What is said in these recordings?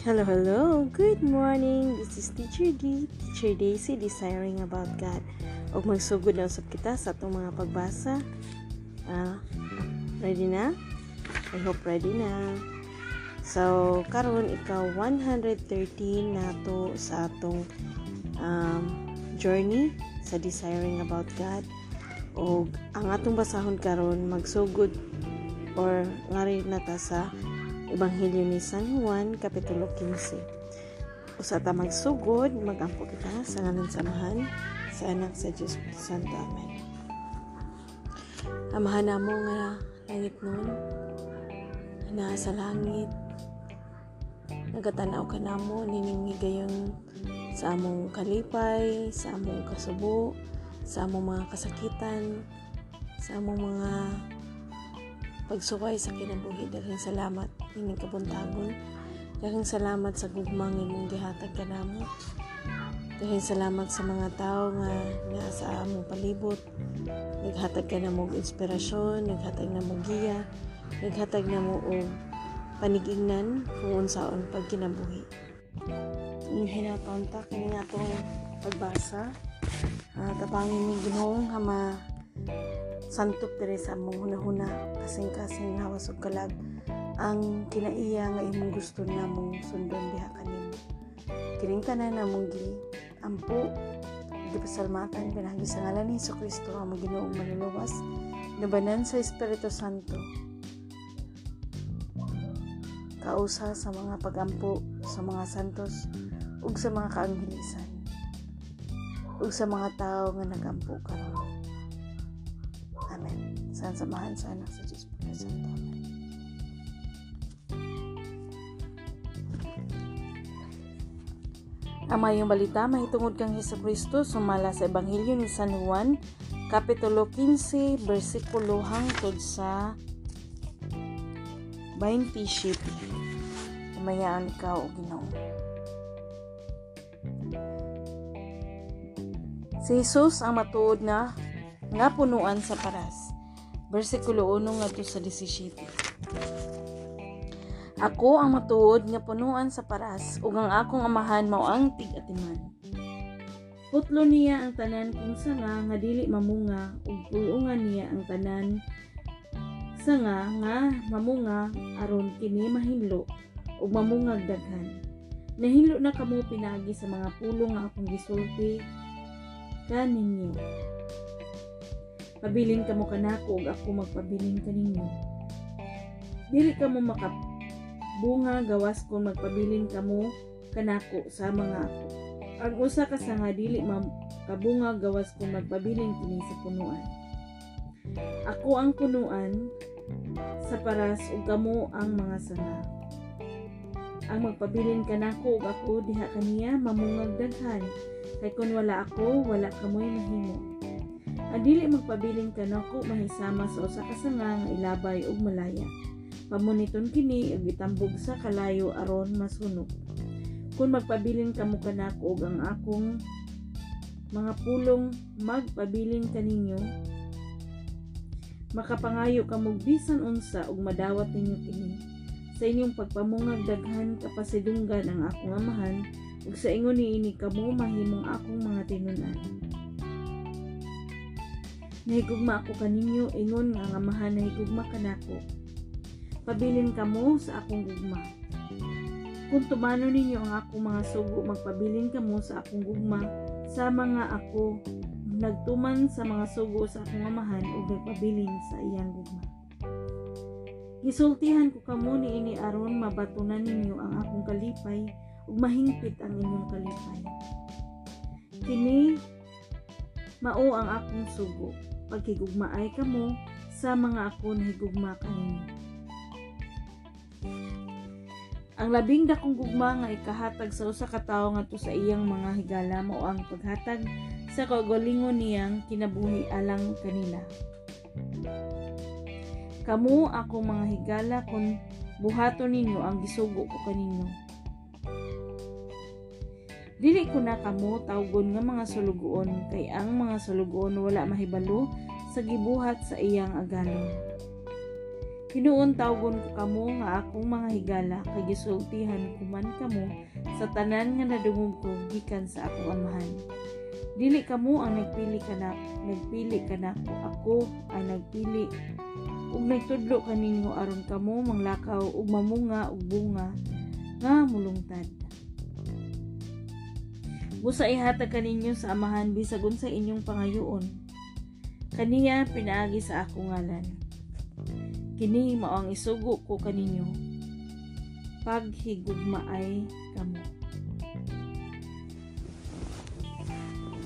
Hello, hello. Good morning. This is Teacher D, Teacher Daisy, desiring about God. Og magsugod na usab kita sa atong mga pagbasa. Ah, ready na? I hope ready na. So, karon ikaw 113 nato sa atong um, journey sa desiring about God. Og ang atong basahon karon magsugod or ngari na ta sa Ebanghelyo ni San Juan, Kapitulo 15. Usa ta magsugod, magampo kita sa ngalan samahan sa anak sa Diyos Santo. Amen. Amahan na mo nga langit nun, na sa langit, nagatanaw ka na mo, niningigayon sa among kalipay, sa among kasubo, sa among mga kasakitan, sa among mga pagsuway sa kinabuhi. Daghang salamat ining kabuntagon. Daghang salamat sa gugmang imong gihatag kanamo. Daghang salamat sa mga tao nga nasa among palibot. Naghatag ka na mo inspirasyon, naghatag na mo giya, naghatag na mo og panigingnan kung unsaon pag kinabuhi. Ang hinatonta kini atong pagbasa. Uh, tapangin ni Ginoo nga ma santop diri sa among hunahuna kasing-kasing lawas kalag. Ang kinaiya nga imong gusto namong sundon diha kanimo kining tanan namong gi ampo gipasalmatan pinagi sa ngalan ni Hesus Kristo ang Ginoong manluluwas nabanan sa Espiritu Santo. Kausa sa mga pagampo sa mga santos ug sa mga kaanghelisan ug sa mga tao nga nagampo karon Amen. Saan samahan sa Diyos po Santo. Amen. Ang mayong balita mahitungod kang Heso Kristo sumala sa Ebanghelyo ni San Juan, Kapitulo 15, versikulo hangtod sa 27. Umayaan ikaw o Ginoo. Si Jesus ang matuod na nga punuan sa paras. Versikulo 1 nga to sa 17. Ako ang matuod nga punuan sa paras ug ang akong amahan mao ang tig-atiman. Putlo niya ang tanan kung sanga nga dili mamunga ug pulungan niya ang tanan sanga nga mamunga aron kini mahinlo ug mamungag daghan. Nahinlo na kamo pinagi sa mga pulong nga akong gisulti kaninyo. Pabilin ka mo kanako ug ako magpabilin kaninyo. Dili ka mo makabunga gawas kung magpabilin ka mo kanako sa mga ako. Ang usa ka sa nga dili makabunga gawas kung magpabilin kini sa punuan. Ako ang punuan sa paras ug kamo ang mga sanga. Ang magpabilin kanako ug ako diha kaniya mamungag daghan kay kun wala ako wala kamoy mahimo. Ang dili magpabiling kanako mahisama sa usa ka sanga nga ilabay ug malaya. Pamuniton kini ug itambog sa kalayo aron masunog. Kung magpabilin kamo kanako ug ang akong mga pulong magpabilin kaninyo, makapangayo kamo bisan unsa ug madawat ninyo kini. Sa inyong pagpamungag daghan kapasidunggan ang akong amahan ug sa ingon niini kamo mahimong akong mga tinunan. Nahigugma ako kaninyo, ingon nga nga mahan nahigugma kanako. Pabilin kamo sa akong gugma. Kung tumano ninyo ang akong mga sugo, magpabilin kamo sa akong gugma sa mga ako nagtuman sa mga sugo sa akong amahan ug nagpabilin sa iyang gugma. Gisultihan ko kamo ni ini aron mabatunan ninyo ang akong kalipay ug mahingpit ang inyong kalipay. Kini mao ang akong sugo pagkigugmaay kamo sa mga ako na higugma kaninyo. Ang labing dakong gugma nga ikahatag sa usa ka tawo ngadto sa iyang mga higala mao ang paghatag sa kagalingon niyang kinabuhi alang kanila. Kamu ako mga higala kung buhaton ninyo ang gisugo ko kaninyo. Dili ko na kamo tawgon nga mga sulugoon kay ang mga sulugoon wala mahibalo sa gibuhat sa iyang agalon. Hinuon tawgon ko kamo nga akong mga higala kay gisultihan ko man kamo sa tanan nga nadungog ko gikan sa akong amahan. Dili kamo ang nagpili kana nagpili kana ko ako ay nagpili ug nagtudlo kaninyo aron kamo manglakaw ug mamunga ug bunga nga mulungtad. Busa ihatag kaninyo sa amahan bisag unsa inyong pangayoon. Kaniya pinaagi sa akong ngalan Kini mao ang isugo ko kaninyo. Paghigugmaay kamo.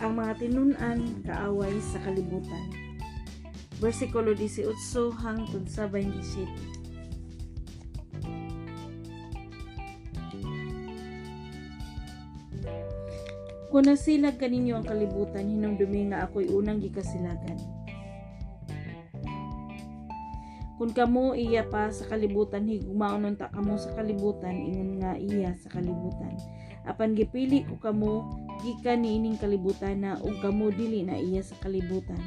Ang mga tinunan kaaway sa kalibutan. Versikulo 18 hangtod sa 27. Kung nasilag kaninyo ang kalibutan, hinumdumi nga ako'y unang gikasilagan Kung kamo iya pa sa kalibutan higumaunon ta kamo sa kalibutan ingon nga iya sa kalibutan. Apan gipili ko kamo gikan niining kalibutan na ug kamo dili na iya sa kalibutan.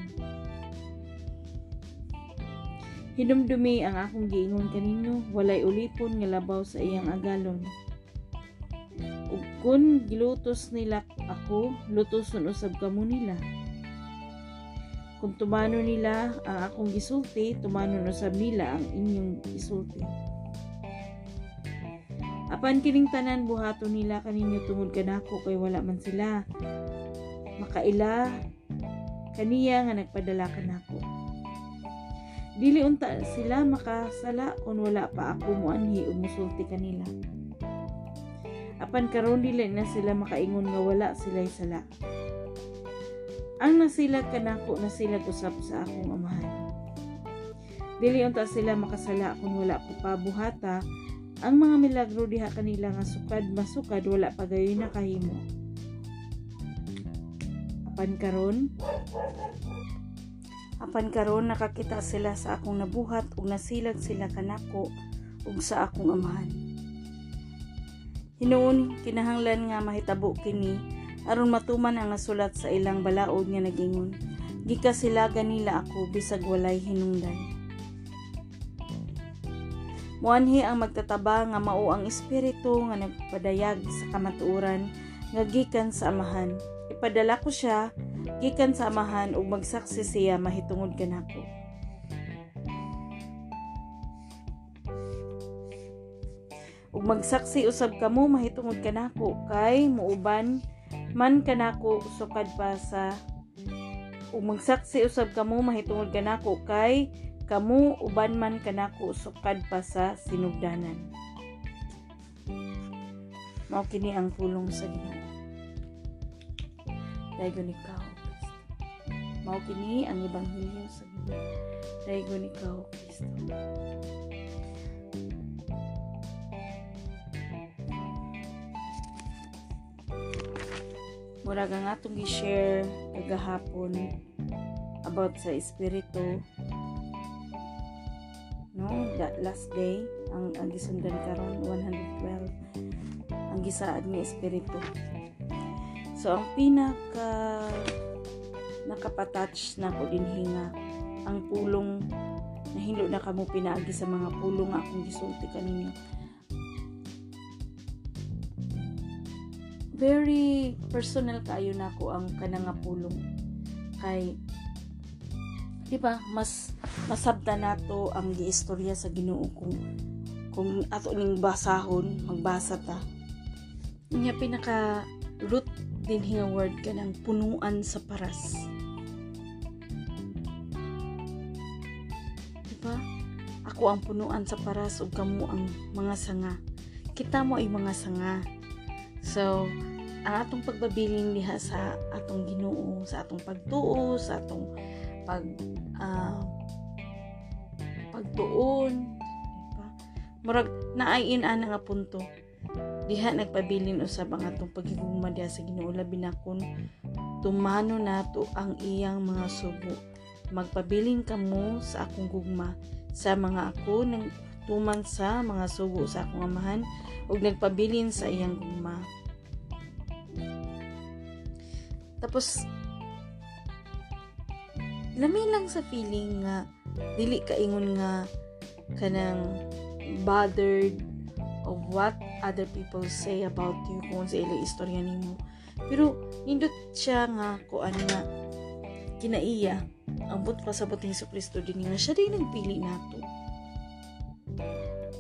Hinumdumi ang akong giingon kaninyo, walay ulipon nga labaw sa iyang agalon. Ug kun gilutos nila ako, lutoson usab kamo nila. Kung tumano nila ang akong gisulti, tumano no sa nila ang inyong gisulti. Apan kining tanan buhato nila kaninyo tungod kanako kay wala man sila. Makaila kaniya nga nagpadala kanako. Dili unta sila makasala kung wala pa ako muanhi ug musulti kanila. Apan karon dili na sila makaingon nga wala sila'y sala. Ang nasilag kanako nasilag usab sa akong amahan. Dili unta sila makasala kung wala ko pa buhata ang mga milagro diha kanila nga sukad masukad wala pa gayoy nakahimo. Apan karon Apan karon nakakita sila sa akong nabuhat ug nasilag sila kanako ug sa akong amahan. Hinuon kinahanglan nga mahitabo kini aron matuman ang nasulat sa ilang balaod nga nagingon gikasilagan nila ako bisag walay hinungdan Muanhi ang magtataba nga mao ang espiritu nga nagpadayag sa kamatuoran nga gikan sa amahan. Ipadala ko siya gikan sa amahan ug magsaksi siya mahitungod kanako. Magsaksi usab kamo mahitungod kanako kay muuban man kanako sukad pa sa ug magsaksi usab kamo mahitungod kanako kay kamu uban man kanako sukad pa sa sinugdanan. Mao kini ang pulong sa Ginoo Daigon ikaw mao kini ang ebanghelyo sa Ginoo Daigon ikaw Kristo murag ang atong gi-share kagahapon about sa espiritu. No that last day ang ang gisundan karon 112 ang gisaad ni espiritu. So ang pinaka nakapatouch na ko din hinga ang pulong na hilo na kamo pinaagi sa mga pulong akong gisulti kaninyo very personal kaayo nako ang kanang pulong kay di ba mas masabta nato ang giistorya sa Ginoo kung kung ato ning basahon magbasa ta. Nya pinaka root din hinga word kanang punuan sa paras. Di ba? Ako ang punuan sa paras ug kamo ang mga sanga. Kita mo ay mga sanga So, ang atong pagbabiling diha sa atong Ginoo, sa atong pagtuo, sa atong pag uh, pagtuon, diba? Murag naay ana nga punto. Diha nagpabilin usab ang atong pagigugma diha sa Ginoo labi na kun tumano nato ang iyang mga sugo. Magpabilin kamo sa akong gugma sa mga ako nang tuman sa mga sugo sa akong amahan ug nagpabilin sa iyang gugma. Tapos, lami lang sa feeling nga, dili kaingon nga, kanang bothered of what other people say about you kung sa ilang istorya nimo. Pero nindot siya nga kuan nga kinaiya. Ang but pasabot ni Kristo din nga siya din nagpili nato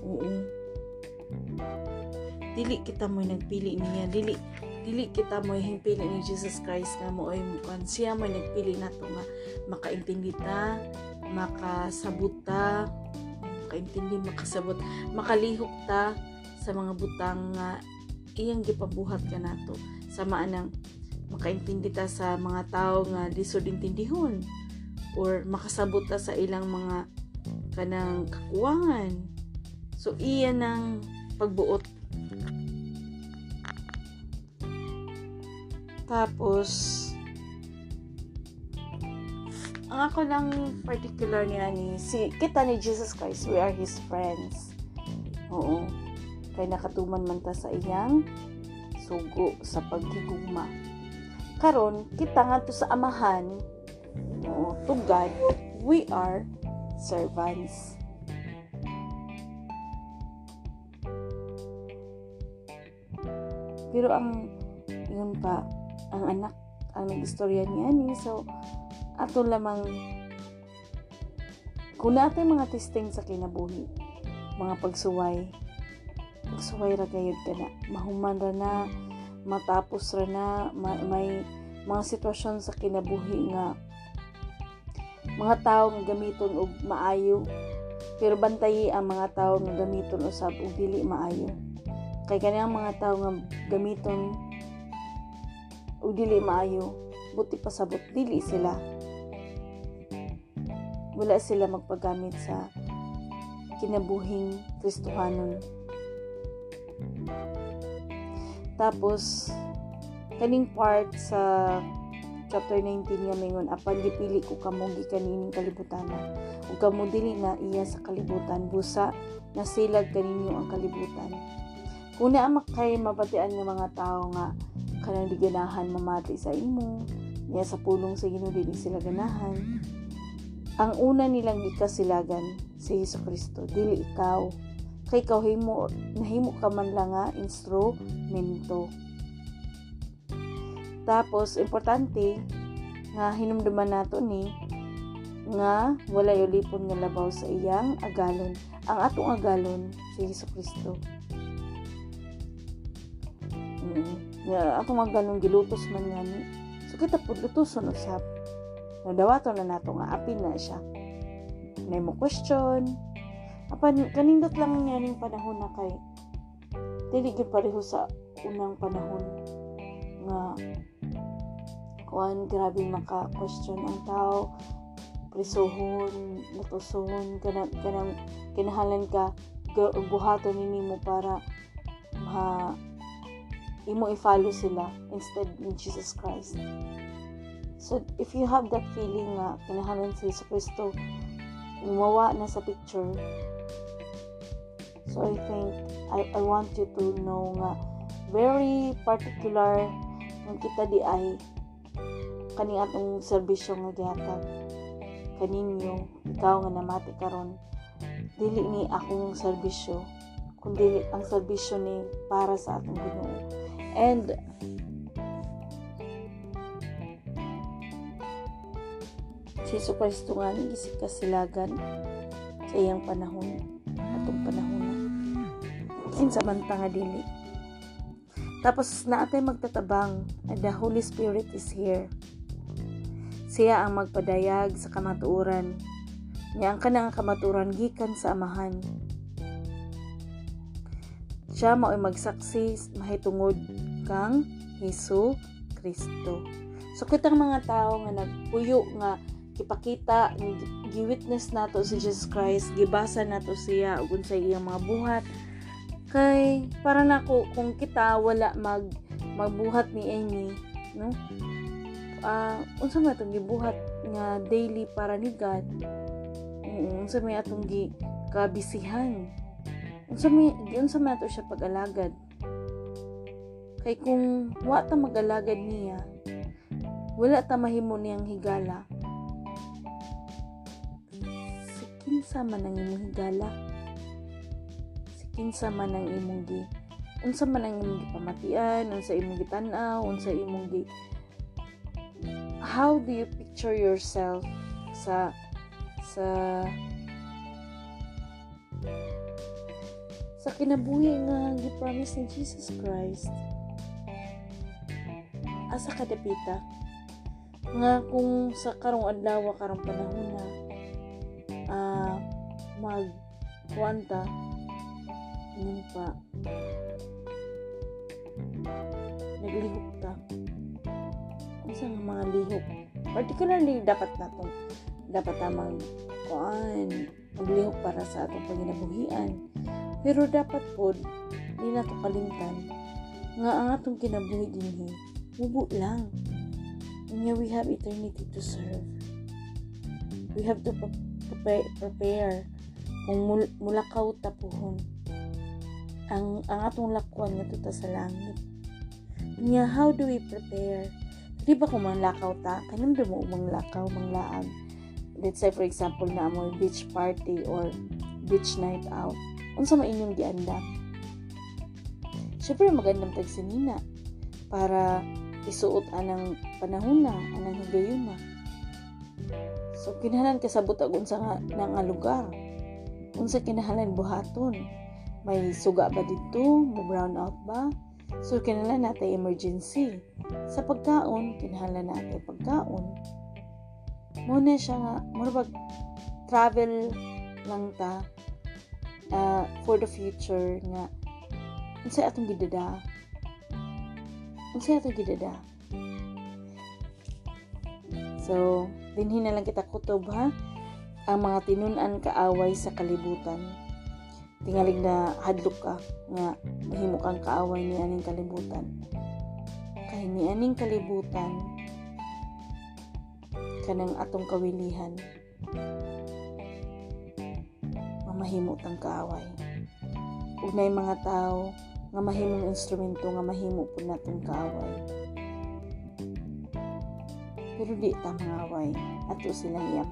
oo. Dili kita mo nagpili niya. Dili dili kita mo hingpili ni Jesus Christ nga mo ay mukan siya mo nagpili nato nga makaintindi ta makasabot ta makaintindi makasabot makalihok ta sa mga butang nga iyang gipabuhat ka nato sama anang makaintindi ta sa mga tao nga lisod intindihon or makasabot ta sa ilang mga kanang kakuwangan so iya ng pagbuot. Tapos ang ako lang particular ni si kita ni Jesus Christ we are his friends. Oo. Kay nakatuman man ta sa iyang sugo sa paghigugma karon kita nga to sa amahan. Oo to God we are servants pero ang yun pa ang anak ang nag-istorya ni so ato lamang kung natin mga testing sa kinabuhi mga pagsuway pagsuway ra gayud ka na mahuman ra na matapos ra na ma- may mga sitwasyon sa kinabuhi nga mga tao nga gamiton og maayo pero bantayi ang mga tao nga gamiton usab og dili maayo kay kanang mga tao nga gamiton og dili maayo buti pasabot dili sila. Wala sila magpagamit sa kinabuhing Kristohanon. Tapos kaning part sa chapter 19 nga mingon apan gipili ko kamo gikaning kalibutan ug kamo dili na iya sa kalibutan. Busa nasilag kaninyo ang kalibutan kung naa makay mabatian nga mga tao nga kanang di ganahan mamati sa imo. Niya sa pulong sa Ginoo dili sila ganahan. Ang una nilang gikasilagan si Hesus Kristo dili ikaw. Kay ikaw himo nahimo ka man lang nga instrumento. Tapos importante nga hinumduman nato ni nga wala ulipon nga labaw sa iyang agalon. Ang atong agalon si Hesus Kristo mm. nga atong agalon gilutos man ni. So kita pud lutoson usab nadawato na nato nga apin na siya. May mo question. Apan kanindot lang niya ning panahon na kay dili gyud pareho sa unang panahon. Nga kuan grabe maka question ang tao. Prisohon lutuson kanang kanang kinahalan ka buhaton nini mo para ma imo i-follow sila instead ni Jesus Christ. So, if you have that feeling nga kinahalan si Jesus Kristo, umawa na sa picture, so I think, I, I want you to know nga, very particular ng kita di ay kaning atong serbisyo nga gihatag kaninyo ikaw nga namati karon. Dili ni akong serbisyo kundi ang serbisyo ni para sa atong Ginoo and si Kristo nga ni isip kasilagan sa iyang panahon atong panahon na. Kinsa man ta nga dili. Tapos naatay magtatabang and the Holy Spirit is here. Siya ang magpadayag sa kamatuoran. Niya ang kanang kamatuoran gikan sa amahan. Siya mao ay magsaksi mahitungod kang Hesu Kristo. So kitang mga tao nga nagpuyo nga gipakita gi-witness nato si Jesus Christ gibasa nato siya ug unsay iyang mga buhat. Kay para nako kung kita wala mag magbuhat ni Amy no? Ah unsa man gibuhat nga daily para ni God? Unsa may atong gi kabisihan? Unsa may unsa man siya pag-alagad kay kung wa ta mag-alagad niya wala ta mahimo niyang higala. Kinsa man ang imong higala? Si kinsa man ang imong gi unsa man ang imong gipamatian unsa imong gitan-aw unsa imong gi how do you picture yourself sa sa sa kinabuhi nga gi-promise ni Jesus Christ asa ka dapita nga kung sa karong adlaw karong panahon na ah mag kuanta yun pa naglihok ta unsa nga mga lihok? Particularly dapat natong dapat tamang kuan maglihok para sa atong panginabuhian pero dapat pod di nato kalimtan. Nga ang atong kinabuhi dinhi mubo lang Unya we have eternity to serve. We have to prepare, kung mul- mulakaw tapuhon ang ang atong lakwan nga tuta sa langit. Unya how do we prepare? Di ba kung manglakaw ta, kanang mo manglakaw, manglaag. Let's say for example na mo beach party or beach night out. Unsa man inyong giandam? Syempre magandang tag sinina para isuot anang panahon na anang higayon na. So kinahanglan ka sa butag unsa nga nga lugar. Unsa kinahanglan buhaton may suga ba dito may brown out ba? So kinahanglan natay emergency. Sa pagkaon kinahanglan natay pagkaon. Mo na siya nga mo pag travel lang ta uh, for the future nga unsa atong gidada unsa ato gidada so dinhi na lang kita kutob ha? Ang mga tinun-an kaaway sa kalibutan. Tingaling na hadlok ka nga mahimo kang kaaway ni aning kalibutan. Kay ni aning kalibutan kanang atong kawilihan mamahimo tang kaaway. Ug nay mga tao nga mahimong instrumento nga mahimo po natong kaaway. Pero di ta mangaway. Ato silang iyam.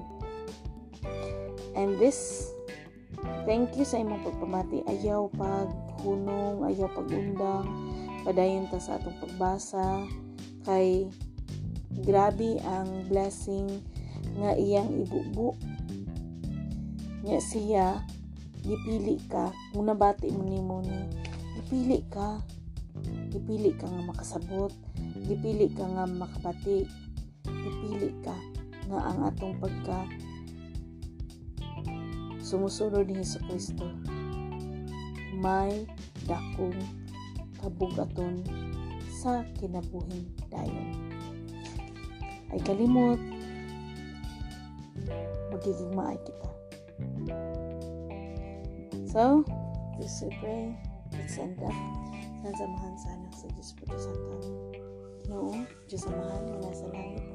And this, thank you sa imong pagpamati. Ayaw paghunong, ayaw pagundang, padayon ta sa atong pagbasa. Kay grabe ang blessing nga iyang ibubo. Nya siya, gipili ka, kung nabati mo ni mo ni gipili ka. Gipili ka nga makasabot. Gipili ka nga makabati. Gipili ka nga ang atong pagka sumusunod ni Hesus Kristo. May dakong kabugaton sa kinabuhing dayon. Ay kalimot. Magiging maay kita. So please pray Let's end up. Sa samahan sa Diyos po sa kami. Ginoo, Diyos samahan nga nasa langit.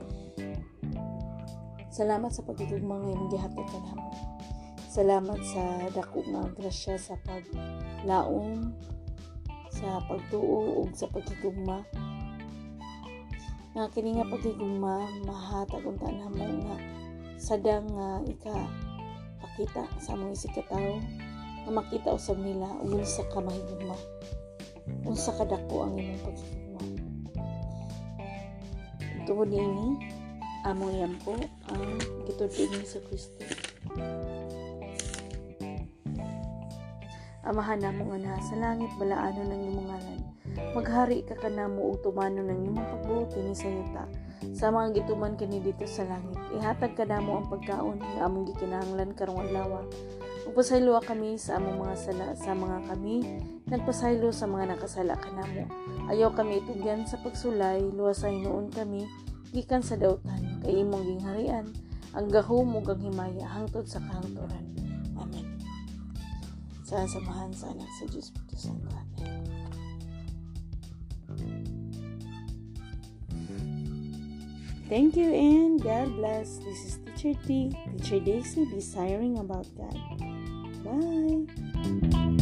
Salamat sa pagtutugma nga imong gihatod ka namo. Salamat sa dako nga grasya sa paglaom sa pagtuo ug sa pagtutugma. Nga kini nga pagtutugma mahatag unta namo nga sadang nga ika pakita sa mga isikataw nga makita usab nila ug unsa ka mahigugma unsa ka dako ang imong pagigugma tungod niini among yan po ang gitudlo sa Kristo. Amahan namo nga na sa langit balaano ng imong ngalan. Maghari ka kanamo ug tumano ng imong pagbuot ni sa yuta. Sa mga gituman kini dito sa langit ihatag kanamo ang pagkaon nga among gikinahanglan karong adlaw Magpasaylo kami sa among mga sala sa mga kami nagpasaylo sa mga nakasala kanamo. Ayaw kami itugyan sa pagsulay, luwasay noon kami gikan sa dautan kay imong gingharian ang gahom ug ang himaya hangtod sa kahangturan. Amen. Sa samahan sa anak sa Diyos Espiritu Santo. Amen. Thank you and God bless. This is Teacher T, Teacher Daisy, desiring about God. Bye.